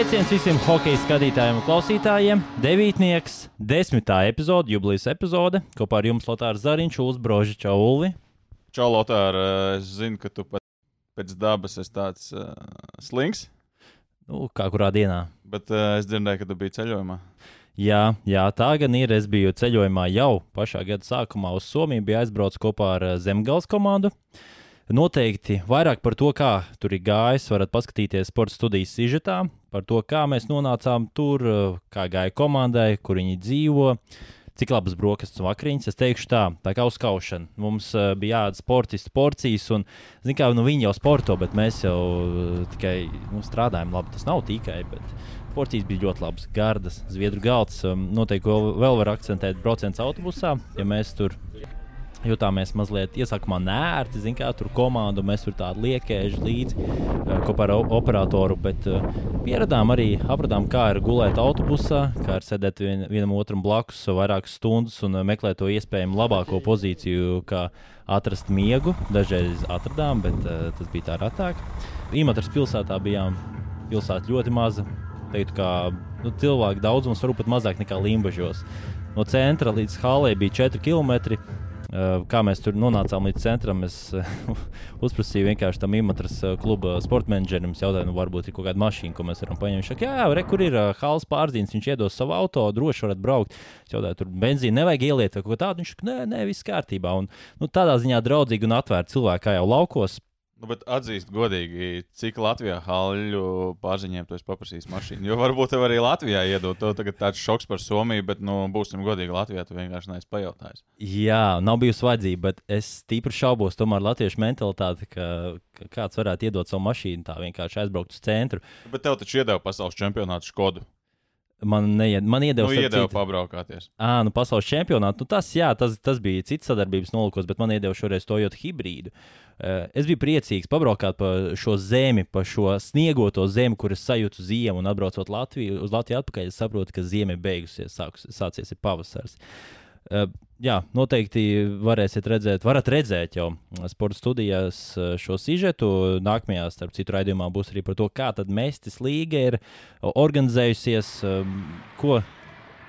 Sveiciens visiem hokeja skatītājiem un klausītājiem. Devītnieks, desmitā epizode, jubilejas epizode. Kopā ar jums Lotārs Zariņš, Uzbroža Čauli. Čau, Lotār, es zinu, ka tu pēc dabas esi tāds uh, slings, Nu, kā kurā dienā. bet uh, es dzirdēju, ka tu biji ceļojumā. Jā, jā, tā gan ir. Es biju ceļojumā jau pašā gada sākumā uz Somiju, biju aizbraucis kopā ar eh, Zemgales komandu. Noteikti vairāk par to, kā tur ir gājis, varat paskatīties sporta studijas sižetā, par to, kā mēs nonācām tur, eh, kā gāja komandai, kur viņi dzīvo, cik labas brokastis un vakariņas. Es teikšu tā, tā kā uzkaušana. Mums uh, bija jāatzīst sportistu porcijas, un, zin kā, nu, viņi jau sporto, bet mēs jau uh, tikai nu, strādājam labi. Tas nav tikai, bet porcijas bija ļoti labas, gardas, zviedru galds. Um, noteikti vēl, var akcentēt brauciens autobusā, ja mēs tur jutāmies mazliet iesākumā nērti, zinām, kā tur komandu mēs tur tādu liekēžu līdzi eh, kopā ar operatoru, bet uh, pieradām arī, apradām, kā ir gulēt autobusā, kā ir sēdēt vien, vienam otram blakus vairākas stundas un uh, meklēt to iespējami labāko pozīciju, kā atrast miegu. Dažreiz atradām, bet tas bija tā retāk. Imatras pilsētā bijām, pilsēta ļoti maza. Teiktu, ka nu, cilvēku daudzums varbūt pat mazāk nekā Limbažos. No centra līdz Hālei bija 4 km. Uh, Kā mēs tur nonācām līdz centram, es uh, uzprasīju vienkārši tam imatras uh, kluba sporta menedžerim. Es jautāju, nu, varbūt ir kaut kāda mašīna, ko mēs varam paņemt. Viņš saka, jā, re, kur ir halas pārzīmes, viņš iedos savu auto, droši varat braukt. Es jautāju, tur benzīna nevajag ieliet vai ko tādu. Viņš saka, nē, nē, viss kārtībā. Un, nu, tādā ziņā draudzīgi un atvērti cilvēki, kā jau laukos. Nu, bet atzīst godīgi, cik Latvijā haļu pārziņiem tu esi paprasījis mašīnu. Jo varbūt tev arī Latvijā iedod. Tev tagad tāds šoks par Somiju, bet, nu, būsim godīgi, Latvijā tu vienkārši neesi pajautājis. Jā, nav bijusi vajadzība, bet es stipri šaubos tomēr latviešu mentalitāti, ka, ka kāds varētu iedot savu mašīnu tā vienkārši aizbraukt uz centru. Bet tev taču iedeva pasaules čempionātu Škodu. Man, neied, man iedeva, Nu, iedeva citu- pabraukāties. Ā, nu, pasaules čempionātu. Nu, tas, jā, tas, tas bija cits sadarbības nolūkos, bet man iedeva šoreiz Toyota hibrīdu. Es biju priecīgs pabraukāt pa šo zemi, pa šo sniegoto zemi, kuras sajūtu ziemu, un atbraucot Latviju, uz Latviju atpakaļ, es saprotu, ka zima ir beigusies, sākus, sācies ir pavasaris. Jā, noteikti varēsiet redzēt, varat redzēt jau sporta studijās uh, šo sižetu. Nākamajā, starp citu, raidījumā būs arī par to, kā tad Mēstis līga ir organizējusies, um, ko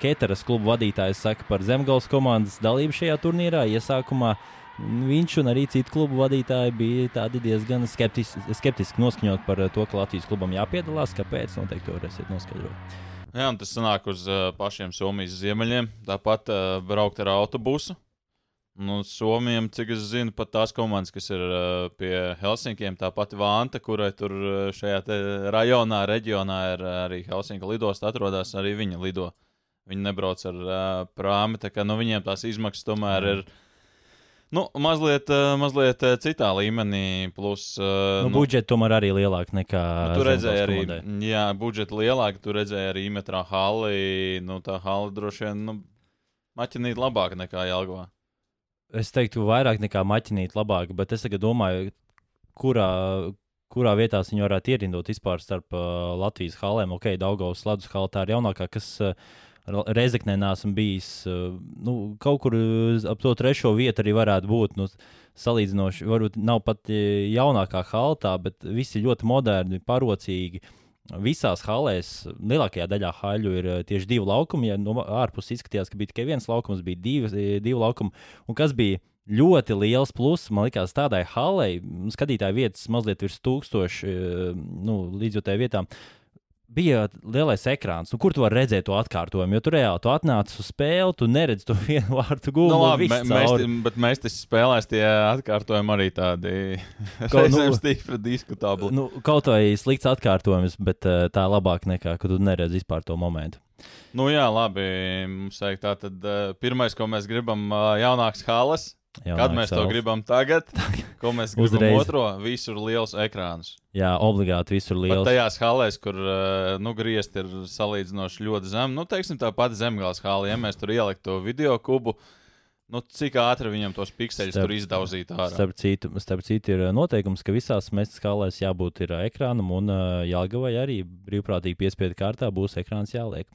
Keteras kluba vadītājs saka par Zemgales komandas dalību šajā turnīrā. Iesākumā viņš un arī citu klubu vadītāji bija diezgan skeptis, skeptiski noskaņot par to, ka Latvijas klubam jāpiedalās. Kāpēc? Noteikti to varēsiet noskaidrot. Jā, tas sanāk uz uh, pašiem Somijas ziemeļiem. Tāpat uh, braukt ar autobusu. Nu, Somijam, cik es zinu, pat tās komandas, kas ir uh, pie Helsinkiem, tā pati Vanta, kurai tur šajā rajonā, reģionā ir arī Helsinku lidosta, atrodas arī viņa lido. Viņi nebrauc ar uh, prāmi, tā kā nu, viņiem tās izmaksas tomēr ir. Nu, mazliet, uh, mazliet uh, citā līmenī, plus. Uh, Nu, budžeti tomēr arī lielāki nekā. Nu, tur redzēja arī, komandai. jā, budžeta lielāka. Tur redzēja arī metrā hali. Nu, tā hala droši vien nu, maķinīt labāk nekā Jālgavā. Es teiktu, vairāk nekā maķinīt, labāk, bet es domāju, kurā, kurā vietā viņi varētu ierindot vispār starp uh, Latvijas halēm. Ok, Daugavas ledus hala tā ir jaunākā, kas uh, Reizeknē nesam bijis. Uh, nu, kaut kur uz- ap to trešo vietu arī varētu būt. Nu, Salīdzinoši, varbūt nav pat eh, jaunākā haltā, bet visi ļoti moderni, parocīgi. Visās halēs, lielākajā daļā haļu ir eh, tieši divi laukumi. Ja no ārpuses izskatījās, ka bija tikai viens laukums, bija divi, eh, divi laukumi. Un kas bija ļoti liels pluss, man liekas, tādai halei, skatītāju vietas mazliet virs tūkstoša eh, nu, līdzjutēju vietām. Bija lielais ekrāns, nu, kur tu vari redzēt to atkārtojumu. Jo tur reāli tu atnāc uz spēli, tu neredzi to vienu vārtu gūmu. Nu, labi, viss mē, mēs, bet mēs tas spēlēs tie atkārtojumi arī tādi Ko, nu- reizēm stipri diskutabli. Nu, kaut vai slikts atkārtojums, bet uh, tā labāk nekā, kad tu neredzi vispār to momentu. Nu, jā, labi. Mums vajag tā tad uh, pirmais, ko mēs gribam, uh, jaunāks halas. Jaunāks Kad mēs to salas. gribam tagad? Ko mēs gribam Uzreiz. otro? Visur liels ekrāns. Jā, obligāti visur Pat liels. tajās halēs, kur uh, nu, griezt ir salīdzinoši ļoti zem, nu, teiksim, tā pati zemgājas hāla, ja mēs tur ieliktu to video kubu, nu, cik ātri viņam tos pikseļus tur izdauzītu ārā. Starp citu, starp citu, ir uh, noteikums, ka visās mestas skalēs jābūt ir, uh, ekrānam, un Jālgavai arī brīvprātīgi piespiedu kārtā būs ekrāns jāliek.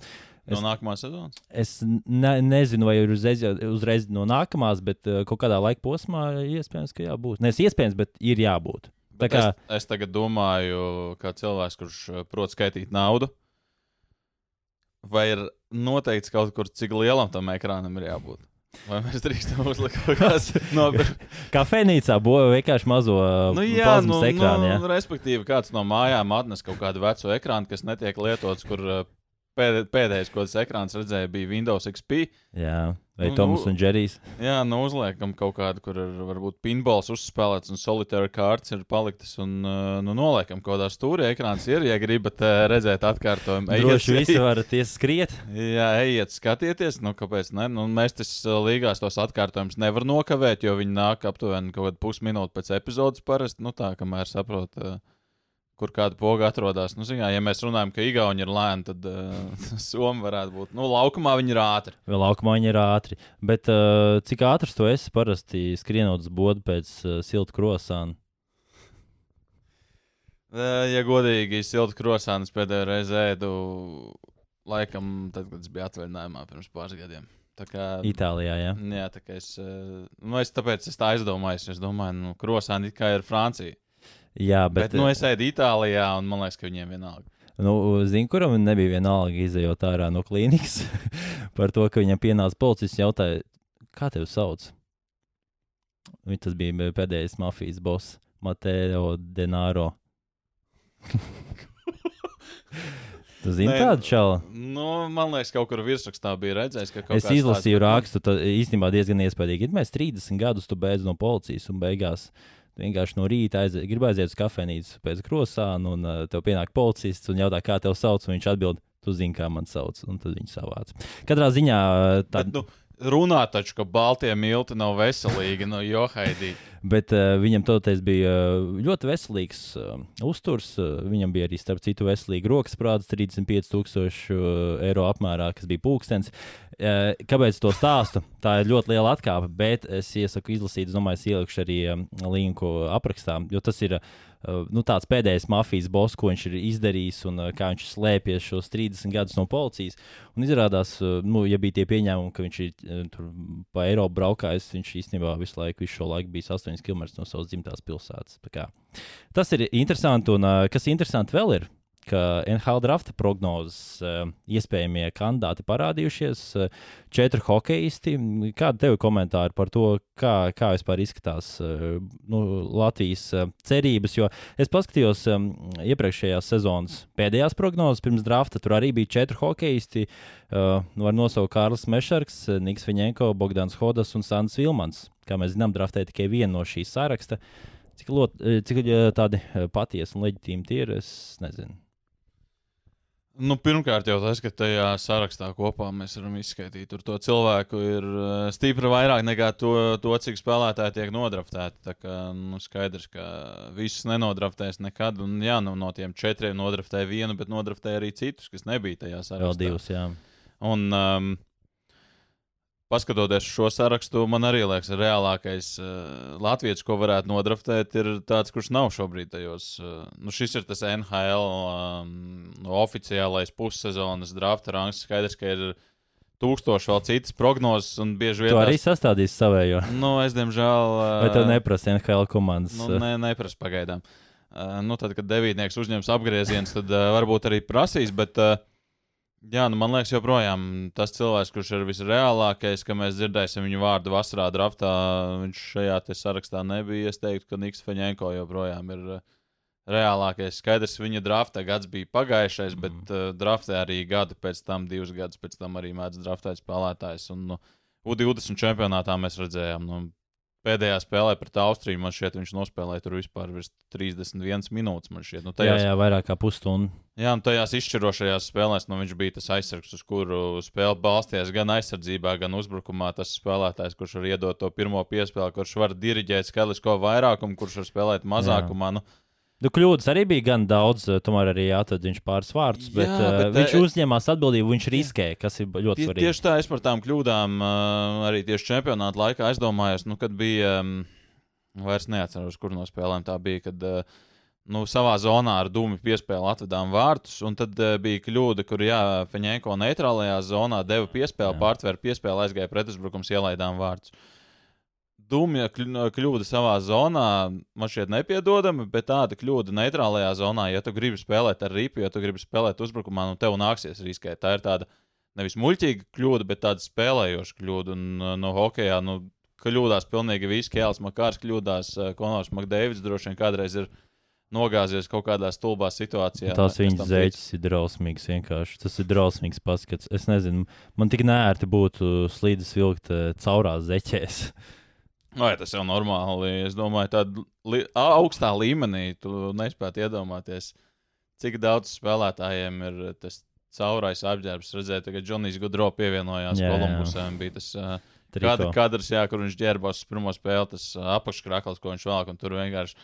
No Es- nākamā sezonas. Es ne, nezinu, vai uzreiz, uzreiz no nākamās, bet uh, kaut kādā laika posmā iespējams, ka jābūt. Nē, iespējams, bet ir jābūt. Bet kā Es, es tagad domāju, kā cilvēks, kurš uh, prot skaitīt naudu. vai ir noteikts kaut kur, cik lielam tam ekrānam ir jābūt? Vai mēs drīkstam uzlikt kaut kādu no Kafejnīcā būvē vienkārši mazo Nu, jā, nu, ekrānu. nu, jā. respektīvi, kāds no mājām atnes kaut kādu vecu ekrānu, kas netiek lietots, kur uh, pēd, pēdējais, ko tas ekrāns redzēja, bija Windows XP. Jā, vai Nu, Toms nu- un Džerijs. Jā, nu uzliekam kaut kādu, kur ir varbūt pinballs uzspēlēts un solitary kārtas ir paliktas, un uh, nu, noliekam kaut kādā stūrī. Ekrāns ir, ja gribat uh, redzēt atkārtojumu. Droši visi varat ies skriet. Jā, ejiet, skatieties, nu, kāpēc ne? Nu, mēs tas uh, līgās tos atkārtojumus nevar nokavēt, jo viņi nāk aptuveni kaut kādu pusminūti pēc epizodes parasti. Nu, tā, kamēr saprot, uh, kur kāda poga atrodas. Nu, zinā, ja mēs runājam, ka Igauni ir lēni, tad uh, Somija varētu būt. Nu, laukumā viņi ir ātri. Vēl laukumā viņi ir ātri. Bet uh, cik ātrs tu esi parasti skrienot uz bodu pēc uh, silta krosāna? Ja godīgi, siltu krosānas pēdējo reizi ēdu, laikam, tad, kad es biju atvaļinājumā pirms pāris gadiem. Tā kā, Itālijā, jā. jā, tā kā es, nu, es tāpēc es tā aizdomājos. Es domāju, nu, krosāni kā ir Francija. Jā, Bet, bet, nu, es ēdu Itālijā, un man liekas, ka viņiem vienalga. Nu, Zinu, kuram nebija vienalga izējot ārā no klīnikas par to, ka viņam pienāca policists un jautāja, kā tevi sauc? Viņš tas bija pēdējais mafijas boss, Mateo Denaro. tu zini Nē, tādu šādu? Nu, man liekas, kaut kur virsrakstā bija redzējis, ka kaut Es izlasīju tāds, bet, nu, rakstu, tad īstenībā diezgan iespaidīgi. Ir mēs 30 gadus, tu beidz no policijas un beigās. Vienkārši no rīta aiziet, grib aiziet uz kafejnīcu pēc krosāna, un uh, tev pienāk policists un jautā, kā tevi sauc. un Viņš atbild, tu zini, kā man sauc, un tad viņš savāc. Katrā ziņā uh, tā, Bet, nu, runā taču, ka baltie milti nav veselīgi, no Johaidī. Bet uh, viņam toties bija uh, ļoti veselīgs uh, uzturs. Uh, viņam bija arī, starp citu, veselīga rokas prāts, 35,000 uh, eiro apmērā, kas bija pūkstens. Uh, kāpēc to stāstu? Tā ir ļoti liela atkāpe, bet es iesaku izlasīt, es domāju, es ielikšu arī um, linku aprakstā, jo tas ir. Uh, nu, tāds pēdējais mafijas boss, ko viņš ir izdarījis, un uh, kā viņš ir slēpies šos 30 gadus no policijas. Un izrādās, uh, nu, ja bija tie pieņēmumi, ka viņš ir tur pa Eiropu braukājis, viņš īstenībā visu laiku, visu šo laiku bijis 8 km no savas dzimtās pilsētas. Tas ir interesanti, un kas interesanti vēl ir, ka NHL drafta prognozes uh, iespējamie kandidāti parādījušies. Uh, četri hokeisti. Kāda tev komentāri par to, kā, kā vispār izskatās uh, nu, Latvijas cerības? Jo es paskatījos iepriekšējās sezonas pēdējās prognozes pirms drafta. Tur arī bija četri hokeisti. Uh, var nosaukt Kārlis Mešarks, Niks Viņenko, Bogdans Hodas un Sants Vilmans. Kā mēs zinām, draftēja tikai vienu no šīs saraksta. Cik, lot, cik tādi patiesi un leģitīmi tie ir, es nezinu. Nu, pirmkārt, jau tas, ka tajā sarakstā kopā mēs varam izskaidrot, tur to cilvēku ir uh, stipri vairāk nekā to, to cik spēlētāji tiek nodraftēti. Tā kā nu, skaidrs, ka visus nenodraftēs nekad. Un, jā, nu, no tiem četriem nodraftēja vienu, bet nodraftēja arī citus, kas nebija tajā sarakstā. Vēl divus, jā. Un, um, paskatoties šo sarakstu, man arī liekas, ka reālākais uh, Latvijas, ko varētu nodraftēt, ir tāds, kurš nav šobrīd tajos. Uh, nu, šis ir tas NHL um, oficiālais pussezonas drafta rangs. Skaidrs, ka ir tūkstoši vēl citas prognozes, un bieži vien Tu arī sastādīsi savējo. Nu, es, diemžēl. Uh, Vai tev neprasa NHL komandas? Nu, ne, neprasa pagaidām. Uh, nu, tad, kad devītnieks uzņems apgriezienus, tad uh, varbūt arī prasīs. Bet, uh, jā, nu, man liekas, joprojām tas cilvēks, kurš ir visreālākais, ka mēs dzirdēsim viņu vārdu vasarā draftā, viņš šajā sarakstā nebija. Es teiktu, ka Niks Faņēnko joprojām ir uh, reālākais. Skaidrs, viņa drafta gads bija pagājušais, bet uh, draftē arī gadu pēc tam, divus gadus pēc tam arī mēdz draftēt spēlētājs. Un, nu, U20 čempionātā mēs redzējām, nu, pēdējā spēlē pret Austriju man šķiet, viņš nospēlēja tur vispār virs 31 minūtes. Nu, Jā, tajās, jā, vairāk kā pusstundu. jā, un tajās izšķirošajās spēlēs nu, viņš bija tas aizsargs, uz kuru spēle balstījās gan aizsardzībā, gan uzbrukumā. Tas spēlētājs, kurš var iedot to pirmo piespēli, kurš var diriģēt skaitlisko vairākumu, kurš var spēlēt mazākumā. Nu, Nu, kļūdas arī bija gan daudz, eh, tomēr arī jāatrod viņš pāris vārdus, bet, Jā, bet, bet viņš uzņēmās atbildību, viņš riskē, kas ir ļoti Tie, svarīgi. tieši tā, es par tām kļūdām uh, arī tieši čempionāta laikā aizdomājos, nu, kad bija, um, vairs neatceros, kur no spēlēm tā bija, kad uh, nu, savā zonā ar dūmu piespēli atvedām vārtus, un tad uh, bija kļūda, kur, jā, Feņēko neitrālajā zonā deva piespēli, pārtvēra piespēli, aizgāja pretuzbrukums, ielaidām vārtus. Dumja kļūda savā zonā man šķiet nepiedodama, bet tāda kļūda neitrālajā zonā, ja tu gribi spēlēt ar ripu, ja tu gribi spēlēt uzbrukumā, nu tev nāksies riskēt. Tā ir tāda nevis muļķīga kļūda, bet tāda spēlējoša kļūda. Un uh, no hokeja nu, kļūdās pilnīgi visi. Kēls Makārs kļūdās, uh, Konors Makdēvids droši vien kādreiz ir nogāzies kaut kādā stulbā situācijā. Tās viņas tam zeķis ir drausmīgs. Vienkārši. Tas ir drausmīgs paskats. Es nezinu, man tik nērti būtu slīdus vilkt eh, caurās zeķēs. Vai tas jau normāli? Es domāju, tādā li augstā līmenī tu nespēji iedomāties, cik daudz spēlētājiem ir tas caurais apģērbs. Redzēju, ka Džonijs Gudro pievienojās Jā, jā. Kolumbusam. Bija tas uh, kad, kadrs, jā, kur viņš ģērbās uz pirmo spēli, tas uh, apakškrakls, ko viņš velk, un tur vienkārši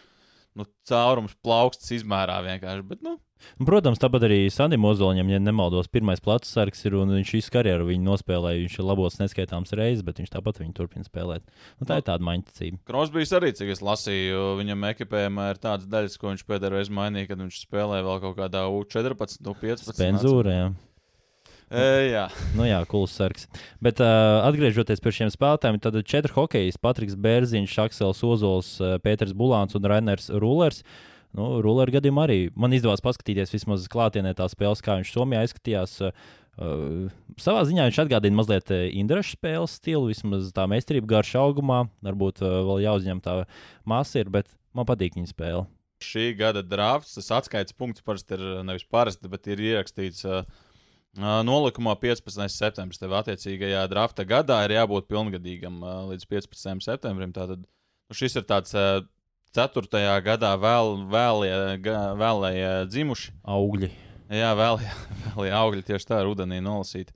nu, caurums plauksts izmērā vienkārši. Bet, nu, Un, Protams, tāpat arī Sandim Ozoliņam, ja nemaldos, pirmais plats sargs ir un viņš visu karjeru viņu nospēlēja. Viņš ir labots neskaitāms reizes, bet viņš tāpat viņu turpina spēlēt. Nu, tā ir tāda maņķicība. Krosbīs arī, cik es lasīju, viņam ekipējumā ir tādas daļas, ko viņš pēdējo reizi mainīja, kad viņš spēlēja vēl kaut kādā U14, U15. Spenzūra, jā. E, jā. Nu jā, kuls sargs. Bet uh, atgriežoties pie šiem spēlētājiem, tad četri hokeji - Patriks Bērziņš, Aksels Ozols, uh, Pēters Bulāns un Rainers Rulers. Nu, Rulera gadījumā arī man izdevās paskatīties vismaz klātienē tās spēles, kā viņš Somijā izskatījās. Uh, savā ziņā viņš atgādina mazliet uh, Indraša spēles stilu, vismaz tā meistarība garš augumā. Varbūt uh, vēl jāuzņem tā masa ir, bet man patīk viņa spēle. Šī gada drafts, tas atskaites punkts parasti ir nevis parasti, bet ir ierakstīts. Uh, Nolikumā 15. septembris. Tev attiecīgajā drafta gadā ir jābūt pilngadīgam līdz 15. septembrim. Tātad nu, šis ir tāds 4. gadā vēl, vēlie, vēlēja dzimuši. Augļi. Jā, vēl, vēl ir augļi tieši tā, rudenī nolasīti.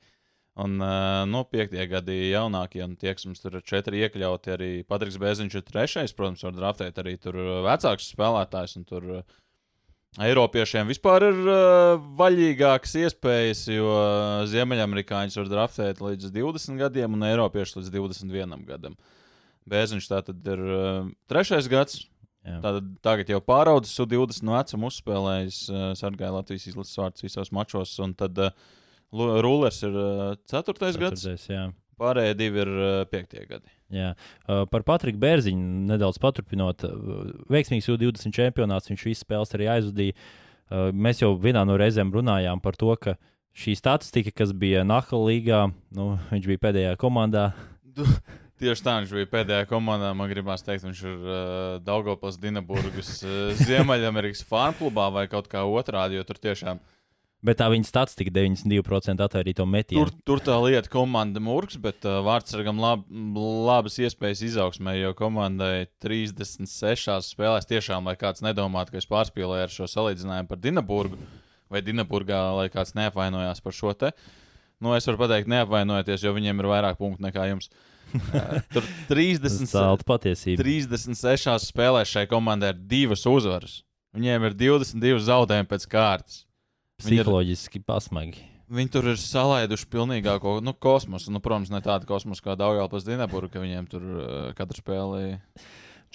Un uh, no 5. gada jaunākie, un tie, kas mums tur ir četri iekļauti, arī Patriks Bēziņš ir trešais, protams, var draftēt arī tur vecāks spēlētājs. un Tur uh, Eiropiešiem vispār ir uh, vaļīgākas iespējas, jo Ziemeļamerikāņus var draftēt līdz 20 gadiem, un Eiropiešus līdz 21 gadam. Bēziņš tā tad ir uh, trešais gads. Tātad tagad jau pāraudzis uz 20 vecumu, uzspēlējis, uh, sargāja Latvijas izlases vārdus visos mačos, un tad uh, Rulers ir uh, 4. gads, jā. pārējie divi ir uh, 5. gadi. Jā. Uh, par Patriku Bērziņu nedaudz paturpinot. Veiksmīgs U20 čempionāts, viņš visas spēles arī aizvadīja. Uh, Mēs jau vienā no reizēm runājām par to, ka šī statistika, kas bija Nahla līgā, nu, viņš bija pēdējā komandā. Tieši tā viņš bija pēdējā komandā. Man gribās teikt, viņš ir uh, Daugopils Dienaburgas uh, Ziemeļamerikas farmklubā vai kaut kā otrādi, jo tur tiešām Bet tā viņa statistika 92% atvairīto metienu. tur, tur tā lieta komanda murgs, bet uh, Vārtsargam lab, labas iespējas izaugsmē, jo komandai 36 spēlēs tiešām, lai kāds nedomātu, ka es pārspīlēju ar šo salīdzinājumu par Dienaburgu vai Dienaburgā, lai kāds neapvainojās par šo te. Nu, es varu pateikt, neapvainojieties, jo viņiem ir vairāk punktu nekā jums. Uh, tur 30, Zelta patiesība. 36 spēlēs šai komandai ir divas uzvaras. Viņiem ir 22 zaudējumi pēc kārtas. Viņi ir- Psiholoģiski pasmagi. Viņi tur ir salaiduši pilnīgāko nu, kosmosu. Nu, protams, ne tādu kosmosu kā Daugālas Dienaburga, ka viņiem tur uh, katra spēlē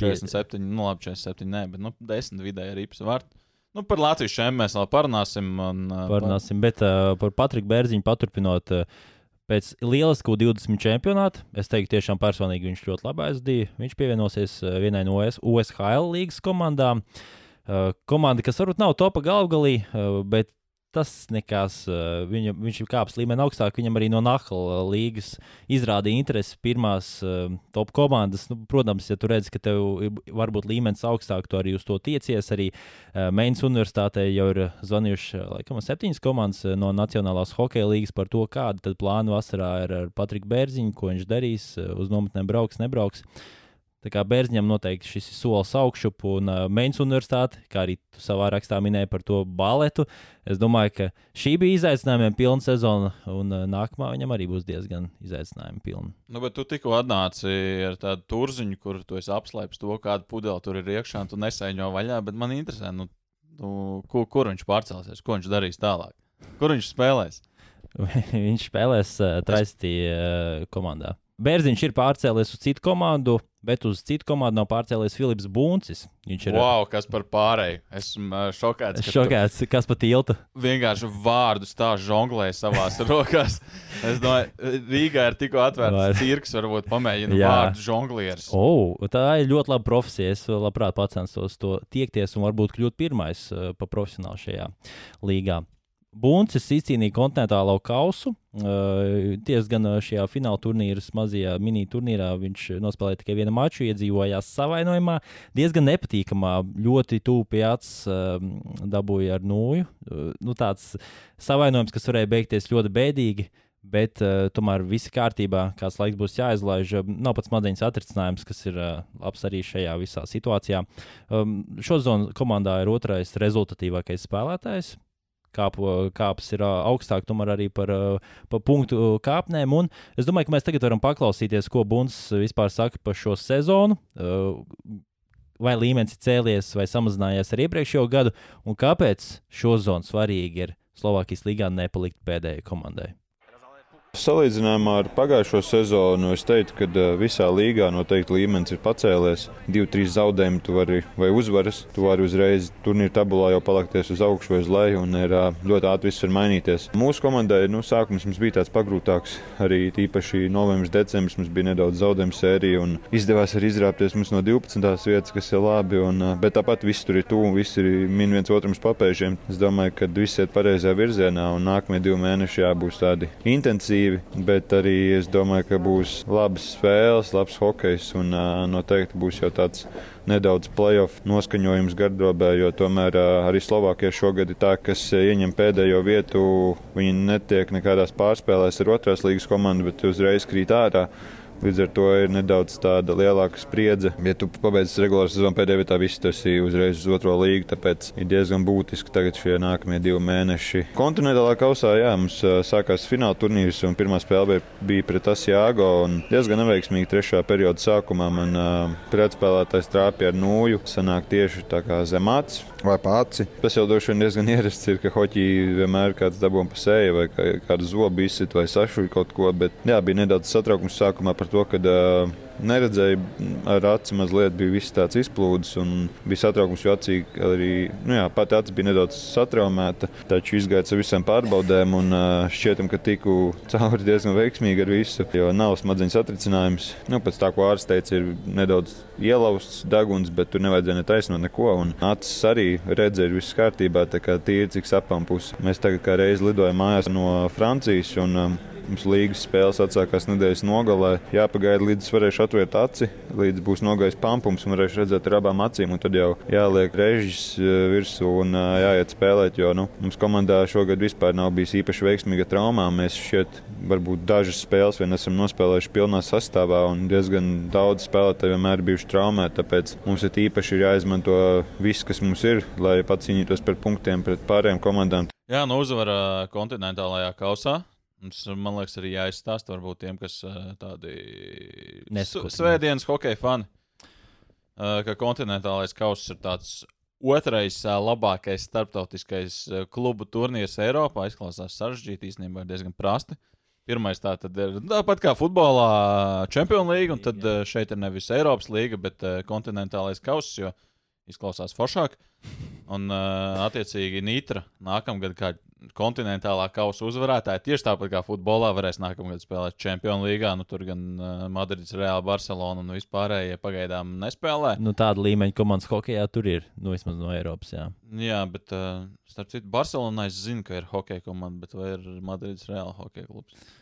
47, nu labi, 47, nē, bet nu, 10 vidēji arī psvārt. Nu, par Latvijas šiem mēs vēl parunāsim. Un, uh, Parunāsim, bet uh, par Patriku Bērziņu paturpinot. Uh, Pēc lieliskā 20 čempionāta, es teiktu, tiešām personīgi viņš ļoti labi aizdīja. Viņš pievienosies uh, vienai no US USHL līgas komandām. Uh, komanda, kas varbūt nav topa galvgalī, uh, bet tas nekas. Uh, viņa, viņš ir kāpis līmeni augstāk. Viņam arī no Nahla līgas izrādīja interesi pirmās uh, top komandas. Nu, protams, ja tu redz, ka tev ir varbūt līmenis augstāk, tu arī uz to tiecies. Arī uh, Mēnesnes universitātē jau ir zvanījuši uh, laikam, septiņas komandas uh, no Nacionālās hokeja līnijas par to, kāda plāna vasarā ir ar Patriku Bērziņu, ko viņš darīs, uh, uz nometnēm brauks, nebrauks. Tā kā Bērziņam noteikti šis ir solis augšup, un uh, Mēnesnes universitāte, kā arī tu savā rakstā minēji par to baletu, es domāju, ka šī bija izaicinājumiem pilna sezona, un uh, nākamā viņam arī būs diezgan izaicinājumi pilna. Nu, bet tu tikko atnāci ar tādu turziņu, kur tu esi apslēpis to, kāda pudele tur ir iekšā, un tu nesaiņo vaļā. Bet man interesē, nu, nu, kur, kur viņš pārcelsies, ko viņš darīs tālāk. Kur viņš spēlēs? viņš spēlēs uh, Traistī uh, komandā. Bērziņš ir pārcēlies uz citu komandu, bet uz citu komandu nav pārcēlies Filips Buncis. Viņš ir Wow, kas par pārēju? Esmu šokēts. tu šokēts, kas pa tiltu. Vienkārši vārdus tā žonglēja savā rokās. Es domāju, Rīgā ir tikko atvērts Vai- cirks, varbūt pamēģina Jā. vārdu žonglieris. Oh, tā ir ļoti laba profesija. Es labprāt pacenstos to tiekties un varbūt kļūt pirmais pa profesionāli šajā līgā. Buncis izcīnīja kontinentālo kausu. Uh, diezgan uh, šajā fināla turnīra, mazajā mini-turnīrā viņš nospēlēja tikai vienu maču, iedzīvojās savainojumā. Diezgan nepatīkamā, ļoti tuvu acis uh, dabūja ar nūju. Uh, nu, tāds savainojums, kas varēja beigties ļoti bēdīgi. Bet uh, tomēr viss kārtībā, kāds laiks būs jāizlaiž. Nav pats smadzenes atrisinājums, kas ir uh, labs arī šajā visā situācijā. Um, šo zonu komandā ir otrais rezultatīvākais spēlētājs. Kāpu, kāpes ir augstāk, tomēr arī par, par punktu kāpnēm. Un es domāju, ka mēs tagad varam paklausīties, ko Buns vispār saka par šo sezonu. Vai līmenis ir cēlies vai samazinājies ar iepriekšējo gadu, un kāpēc šo zonu svarīgi ir Slovākijas līgā nepalikt pēdējai komandai. Salīdzinājumā ar pagājušo sezonu es teiktu, ka uh, visā līgā noteikti līmenis ir pacēlies. Divi, trīs zaudējumi, vari, vai uzvaras, tu vari uzreiz turnīra tabulā jau palikties uz augšu vai uz leju, un ir uh, ļoti ātri viss var mainīties. Mūsu komandai nu, sākums bija tāds pagrūtāks, arī tīpaši novembris, decembris mums bija nedaudz zaudējumu sērija, un izdevās arī izrāpties mums no 12. vietas, kas ir labi, un, uh, bet tāpat viss tur ir tuvu, viss ir min viens otram papēžiem. Es domāju, ka viss iet pareizajā virzienā, un nākamie divi mēneši jābūs tādi intensīvi intensīvi, bet arī es domāju, ka būs labas spēles, labs hokejs un noteikti būs jau tāds nedaudz playoff noskaņojums gardrobē, jo tomēr arī Slovākija šogad ir tā, kas ieņem pēdējo vietu. Viņi netiek nekādās pārspēlēs ar otrās līgas komandu, bet uzreiz krīt ārā. Līdz ar to ir nedaudz tāda lielāka spriedze. Ja tu pabeidz regulāru sezonu pēdējā vietā, viss tas ir uzreiz uz otro līgu. Tāpēc ir diezgan būtiski tagad šie nākamie divi mēneši. Kontinentālā kausā, jā, mums sākās fināla turnīrs un pirmā spēle bija pret Asjāgo. Diezgan neveiksmīgi trešā perioda sākumā man uh, pretspēlētājs trāpīja ar nūju. Sanāk tieši tā kā zemāts vai pāci. Tas jau droši vien diezgan ierasts ir, ka hoķī vienmēr kāds dabūna pa seju vai kā, kādu zobu izsit vai sašuļ kaut ko. Bet jā, bija nedaudz satraukums sākumā par to, ka uh, neredzēju ar aci mazliet, bija viss tāds izplūdes un bija satraukums, jo acī arī, nu jā, pati acis bija nedaudz satraumēta, taču izgāja ar visām pārbaudēm un šķietam, ka tiku cauri diezgan veiksmīgi ar visu, jo nav smadzeņu satricinājums. Nu, pēc tā, ko ārsts teica, ir nedaudz ielausts deguns, bet tur nevajadzēja netaisnot neko acis arī redzēja viss kārtībā, tā kā tīri cik sapām pusi. Mēs tagad kā reizi lidojam mājās no Francijas un um, Mums līgas spēles atsākās nedēļas nogalē. Jāpagaida, līdz es varēšu atvērt aci, līdz būs nogājis pampums un varēšu redzēt ar abām acīm. Tad jau jāliek režģis virsū un jāiet spēlēt. Jo nu, mums komandā šogad vispār nav bijis īpaši veiksmīga traumā. Mēs šeit varbūt dažas spēles vien esam nospēlējuši pilnā sastāvā un diezgan daudz spēlētāju vienmēr bijuši traumēti. Tāpēc mums ir īpaši ir jāizmanto viss, kas mums ir, lai pats cīnītos par punktiem pret pārējām komandām. Jā, nu uzvara kontinentālajā kausā. Mums, man liekas, arī jāizstāsta varbūt tiem, kas tādi Neskatījās. svētdienas hokeja fani, ka kontinentālais kauss ir tāds otrais labākais starptautiskais klubu turnīrs Eiropā. Izklausās sarežģīti, īstenībā ir diezgan prasti. Pirmais tā tad ir tāpat kā futbolā Champions League, un tad uh, šeit ir nevis Eiropas līga, bet kontinentālais kauss, jo izklausās foršāk. Un, attiecīgi, Nītra nākamgad, kā kontinentālā kausa uzvarētāja, tieši tāpat kā futbolā, varēs nākamgad spēlēt Champions League. Nu, tur gan uh, Madrids, Reāla, Barcelona un vispārējie pagaidām nespēlē. Nu, tāda līmeņa komandas hokeja tur ir, nu, vismaz no Eiropas. Jā. Jā, bet, uh, starp citu, Barcelonā es zinu, ka ir hokeja komanda, bet vai ir Madrids, Reāla hokeja klubs?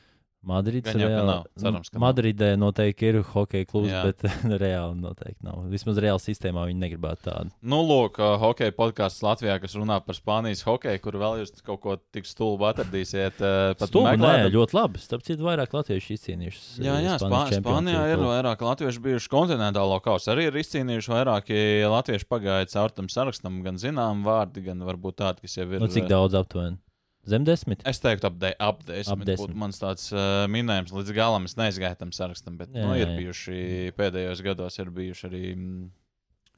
Madrids, Gan jau, reāli- nav. Cerams. Madridē noteikti ir hokeja klubs, Jā. bet reāli noteikti nav. Vismaz reāli sistēmā viņi negribētu tādu. Nu, lūk, uh, hokeja podkāsts Latvijā, kas runā par Spānijas hokeju, kur vēl jūs kaut ko tik stulbu atradīsiet. Uh, Stulbi, nē, ļoti labi. Starp citu, vairāk latviešu izcīnījuši. Jā, jā Spā Spānijā ir vairāk latviešu bijuši kontinentālo kausu. Arī ir izcīnījuši vairāki latviešu pagājuši caur tam sarakstam, gan zinām vārdi, gan varbūt tādi, kas jau ir. Nu, cik daudz aptuveni? Zem desmit? Es teiktu, ap, de, ap desmit. Ap desmit. Mans tāds uh, minējums līdz galam. Es neizgāju tam sarakstam, bet jā, nu, ir jā. bijuši pēdējos gados, ir bijuši arī mm,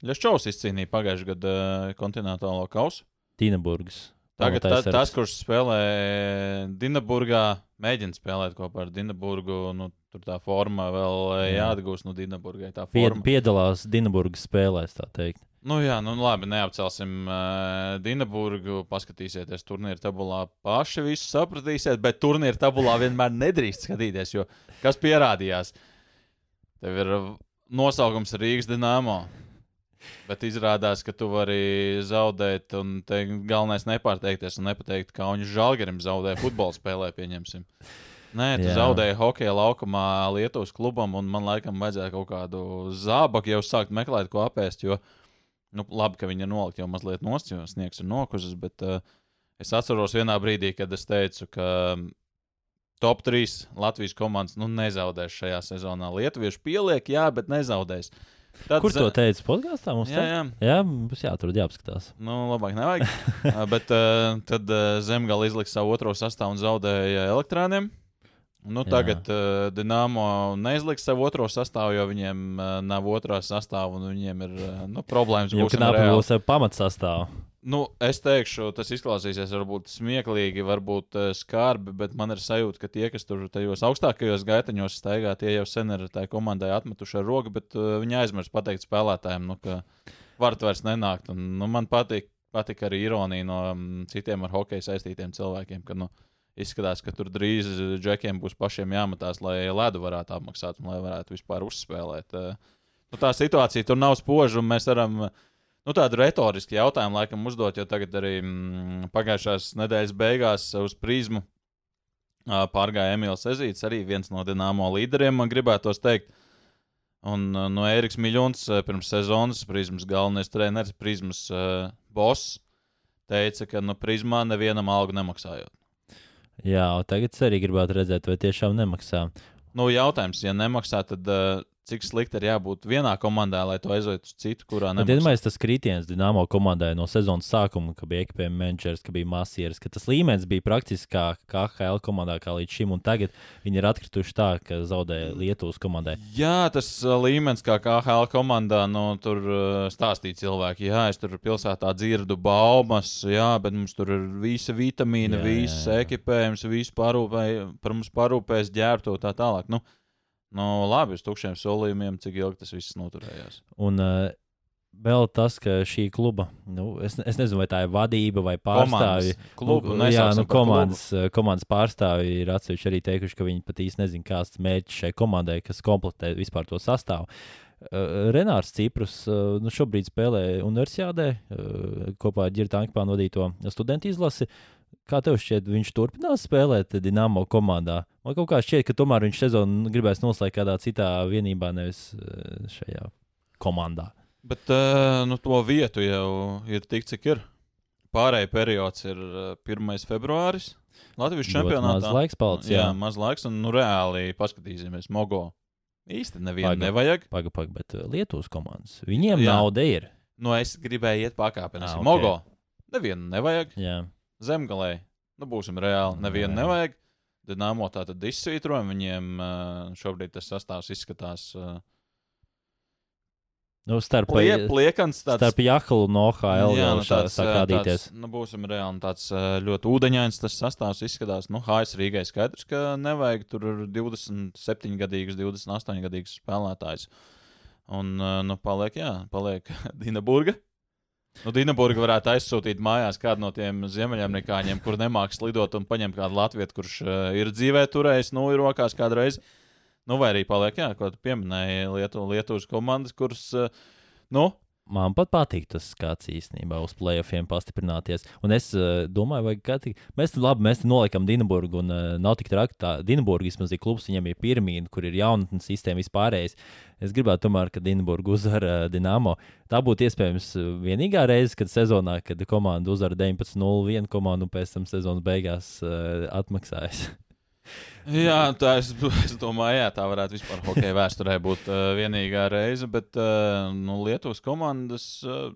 Ļaščovs izcīnīja pagājušajā gadā uh, kontinentālo kausu. Tīneburgas. Tagad saraksts. tas, kurš spēlē Dienaburgā, mēģina spēlēt kopā ar Dienaburgu. Nu, tur tā forma vēl Jā. Jā. jāatgūst no Dienaburgai. Tā Pied, forma. piedalās Dienaburgas spēlēs, tā teikt. Nu, jā, nu labi, neapcelsim uh, Dienaburgu. Paskatīsieties, turnīra tabulā paši visu sapratīsiet, bet turnīra tabulā vienmēr nedrīkst skatīties, jo kas pierādījās? Tev ir uh, nosaukums Rīgas Dienāmo. Bet izrādās, ka tu vari zaudēt, un te galvenais nepārteikties un nepateikt, ka Kaunis Žalgarim zaudēja futbola spēlē, pieņemsim. Nē, tu Jā. Zaudēji hokeja laukumā Lietuvas klubam, un man laikam vajadzēja kaut kādu zābaku jau sākt meklēt, ko apēst. Jo, nu, labi, ka viņi ir nolikti jau mazliet nost, jo sniegs ir nokusis, bet uh, es atceros vienā brīdī, kad es teicu, ka mm, top 3 Latvijas komandas nu, nezaudēs šajā sezonā. Lietuvieši pieliek, jā, bet nezaudēs. Tad Kur to teica? Podkāstā mums Jā, jā. jā, mums jāatrod, jāapskatās. Nu, labāk nevajag. Bet uh, tad uh, Zemgala izlika savu otro sastāvu un zaudēja elektrāniem. Nu, tagad uh, Dienāmo neizliks savu otro sastāvu, jo viņiem uh, nav otrā sastāvā un viņiem ir uh, nu, problēmas. Būsim knapi reāli. būs pamatsastāvā. Nu, es teikšu, tas izklausīsies varbūt smieklīgi, varbūt uh, skarbi, bet man ir sajūta, ka tie, kas tur tajos augstākajos gaitaņos staigā, tie jau sen ir tai komandai atmetuši ar roku, bet uh, viņi aizmirst pateikt spēlētājiem, nu, ka varat vairs nenākt. Un, nu, man patīk, patīk arī ironija no um, citiem ar hokeju saistītiem cilvēkiem, ka nu, izskatās, ka tur drīz džekiem būs pašiem jāmatās, lai ledu varētu apmaksāt un lai varētu vispār uzspēlēt. Uh, nu, tā situācija tur nav spoža, un mēs varam. Nu, tādu retorisku jautājumu laikam uzdot, jo tagad arī mm, pagājušās nedēļas beigās uz prizmu pārgāja Emīls Ezīts, arī viens no dināmo līderiem, man gribētos teikt. Un no Eriks Miļons ā, pirms sezonas prizmas galvenais treneris, prizmas uh, boss, teica, ka no prizmā nevienam algu nemaksājot. Jā, tagad es arī gribētu redzēt, vai tiešām nemaksā. Nu, jautājums, ja nemaksā, tad uh, cik slikti ir jābūt vienā komandā, lai to aizvietu uz citu, kurā nemaksā? iedomājieties, tas kritiens Dienāmo komandai no sezonas sākuma, ka bija ekipējuma menedžers, ka bija masieris, ka tas līmenis bija praktiski kā, kā HL komandā, kā līdz šim, un tagad viņi ir atkrituši tā, ka zaudēja Lietuvas komandai. Jā, tas uh, līmenis, kā KHL komandā, nu, tur uh, stāstīja cilvēki, jā, es tur pilsētā dzirdu baumas, jā, bet mums tur ir visa vitamīna, viss ekipējums, viss parūpē, par mums parūpēs ģērbto tā tālāk. Nu, nu, labi, uz tukšiem solījumiem, cik ilgi tas viss noturējās. Un uh, vēl tas, ka šī kluba, nu, es, es nezinu, vai tā ir vadība vai pārstāvji. Klubu, nu, jā, nu, komandas. komandas, uh, komandas pārstāvji ir atsevišķi arī teikuši, ka viņi pat īsti nezina, kāds mērķis šai komandai, kas komplektē vispār to sastāvu. Uh, Renārs Ciprus uh, nu, šobrīd spēlē Universitātē uh, kopā ar Girta Ankpānu vadīto studentu izlasi. Kā tev šķiet, viņš turpinās spēlēt Dienāmo komandā? Man kaut kā šķiet, ka tomēr viņš sezonu gribēs noslēgt kādā citā vienībā, nevis uh, šajā komandā. Bet uh, nu, to vietu jau ir tik, cik ir. Pārējais periods ir uh, 1. februāris. Latvijas čempionātā. Maz laiks palicis. Jā, Jā, maz laiks, un nu, reāli paskatīsimies. Mogo īsti nevienu Paga. nevajag. pagaidi, paga, bet Lietuvas komandas. Viņiem Jā. nauda ir. Nu, es gribēju iet pakāpeniski. Ah, ok. okay. Mogo nevienu nevajag. Jā. Zemgalē, nu, būsim reāli, nevienu Jā. nevajag. Dienāmo tā tad izsvītrojam. Viņiem uh, šobrīd tas sastāvs izskatās uh, Nu, starp, plie, pliekans. Tāds, starp Jahlu un OHL Jā, nu, tāds, sāk ā, rādīties. Tāds, nu, būsim reāli. nu, Tāds ļoti ūdeņains tas sastāvs izskatās. Nu, HS Rīgai skaidrs, ka nevajag tur 27 gadīgus, 28 gadīgus spēlētājus. Un, nu, paliek, jā, paliek Dienaburga. Nu, Dienaburga varētu aizsūtīt mājās kādu no tiem ziemeļamerikāņiem, kur nemāks lidot un paņemt kādu latviešu, kurš ā, ir dzīvē turējis, ir rokās kādreiz. Nu, vai arī paliek, jā, ko tu pieminēji, Lietu, Lietuvas komandas, kuras, ā, nu, Man pat patīk tas skats īstenībā uz playoffiem pastiprināties. Un es uh, domāju, vai katri... mēs labi, mēs noliekam Dienburgu, un uh, nav tik traki. Tā Dienburga vismaz ir klubs, viņam ir pirmīna, kur ir jaunatnes sistēma vispārējais. Es gribētu tomēr, ka Dienburga uzvar uh, Dienāmo. Tā būtu iespējams vienīgā reize, kad sezonā, kad komanda uzvar 19-0 komandu un pēc tam sezonas beigās uh, atmaksājas. Jā, tā es, es domāju, jā, tā varētu vispār hokeja vēsturē būt uh, vienīgā reize, bet uh, nu, Lietuvas komandas uh,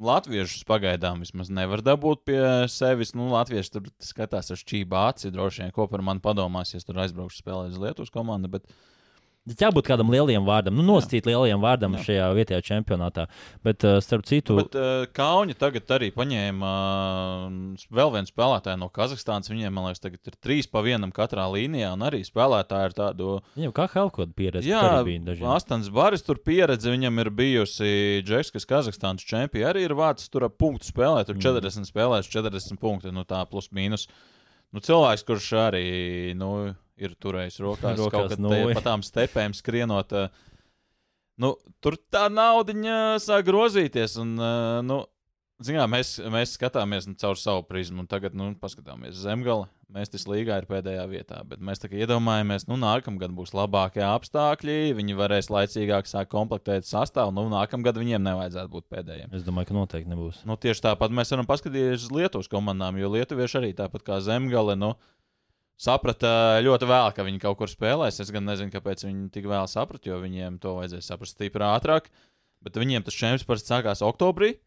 latviešus pagaidām vismaz nevar dabūt pie sevis. Nu, latvieši tur skatās ar šķību aci, droši vien, ko par mani padomās, ja tur aizbraukšu spēlēt uz Lietuvas komandu. Bet, Jābūt kādam lielam vārdam, nu, nosacīt lielajam vārdam Jā. šajā vietējā čempionātā. Bet, uh, starp citu, Bet uh, Kauņa tagad arī paņēma uh, vēl vienu spēlētāju no Kazahstānas. Viņiem, man liekas, tagad ir trīs pa vienam katrā līnijā, un arī spēlētāji ir tādu. viņam kā Helkoda pieredze Jā. Astans Baris tur pieredze, viņam ir bijusi Džeks, kas Kazahstānas čempions, arī ir vārds tur punktu spēlē, tur Mm. 40 spēlēs, 40 punkti, nu tā plus mīnus. Nu, cilvēks, kurš arī nu, ir turējis rokās, Rokās kaut nulli. te pa tām stepēm skrienot. ā, Nu, tur tā naudiņa sāk grozīties. Un, ā, nu, zinām, mēs, mēs skatāmies nu, caur savu prizmu, un tagad nu, paskatāmies zemgale. Mēs tas līgā ir pēdējā vietā, bet mēs iedomājamies, nu, nākamgad būs labākie apstākļi, viņi varēs laicīgāk sākt komplektēt sastāvu, nu, nākamgad viņiem nevajadzētu būt pēdējiem. Es domāju, ka noteikti nebūs. Nu, tieši tāpat mēs varam paskatīties uz Lietuvas komandām, jo lietuvieši arī tāpat kā zemgale. Nu, Saprata ļoti vēl, ka viņi kaut kur spēlēs. Es gan nezinu, kāpēc viņi tik vēl saprata, jo viņiem to vajadzēja saprast stipri ātrāk. Bet viņiem tas čempions parasti sākās oktobrī.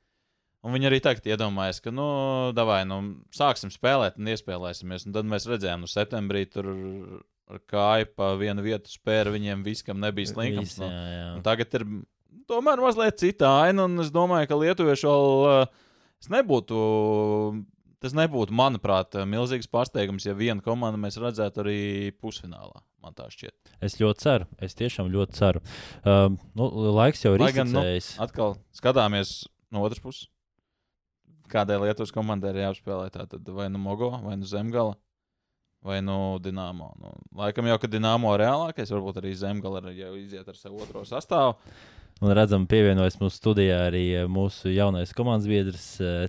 Un viņi arī tagad iedomājas, ka, nu, davai, nu, sāksim spēlēt un iespēlēsimies. Un tad mēs redzējām, nu, septembrī tur ar kāju pa vienu vietu spēra viņiem viskam nebija slinkums. Visi, Nu, jā, jā. Un tagad ir tomēr mazliet cita aina, un es domāju, ka lietuvieši vēl es nebūtu. Tas nebūtu, manuprāt, milzīgs pārsteigums, ja viena komanda mēs redzētu arī pusfinālā. Man tā šķiet. Es ļoti ceru. Es tiešām ļoti ceru. Um, nu, laiks jau ir gan, nu. Atkal skatāmies no otras puses. Kādai Lietuvas komandai ir jāspēlē? Tātad vai nu Mogo, vai nu Zemgala, vai nu Dienāmo. Nu, laikam jau, ka Dienāmo ir reālākais, varbūt arī Zemgala ir jau iziet ar savu otro sastāvu. Un redzam, pievienojas mūsu studijā arī eh, mūsu jaunais komandas biedrs uh,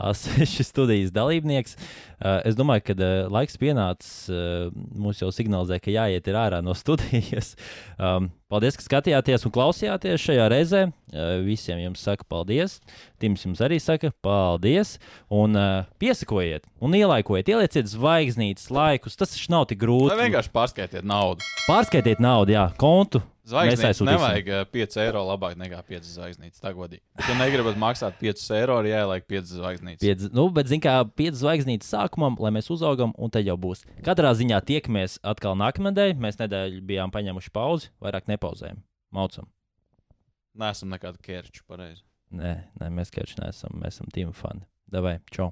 A6 studijas dalībnieks. Es domāju, ka laiks pienācis. Mums jau signalizē, ka jāiet ārā no studijas. Paldies, ka skatījāties un klausījāties šajā reizē. Visiem jums saka paldies. Tims jums arī saka paldies. Un piesakojiet, un ielaikojiet, ielieciet zvaigznītes laikus. Tas taču nav tik grūti. Vai vienkārši pārskaitiet naudu? Pārskaitiet naudu, jā, kontu. Aizsūtīsim. nevajag eh, 5 eiro labāk nekā 5 zvaigznītes. Tā godīgi. Ja negribat maksāt 5 eiro, ir jāieliek 5 zvaigznītes. Piedz, nu, bet, zināmā mērā, piecas zvaigznītes sākumam, lai mēs uzaugam, un tad jau būs. Katrā ziņā tiekamies atkal nākamnedēļ. Mēs nedēļu bijām paņēmuši pauzi, vairāk nepauzējam. Maucam. Nesam nekādu ķērču pareizi. Nē, nē mēs kērši neesam. Mēs esam tīma fani. Davai, čau!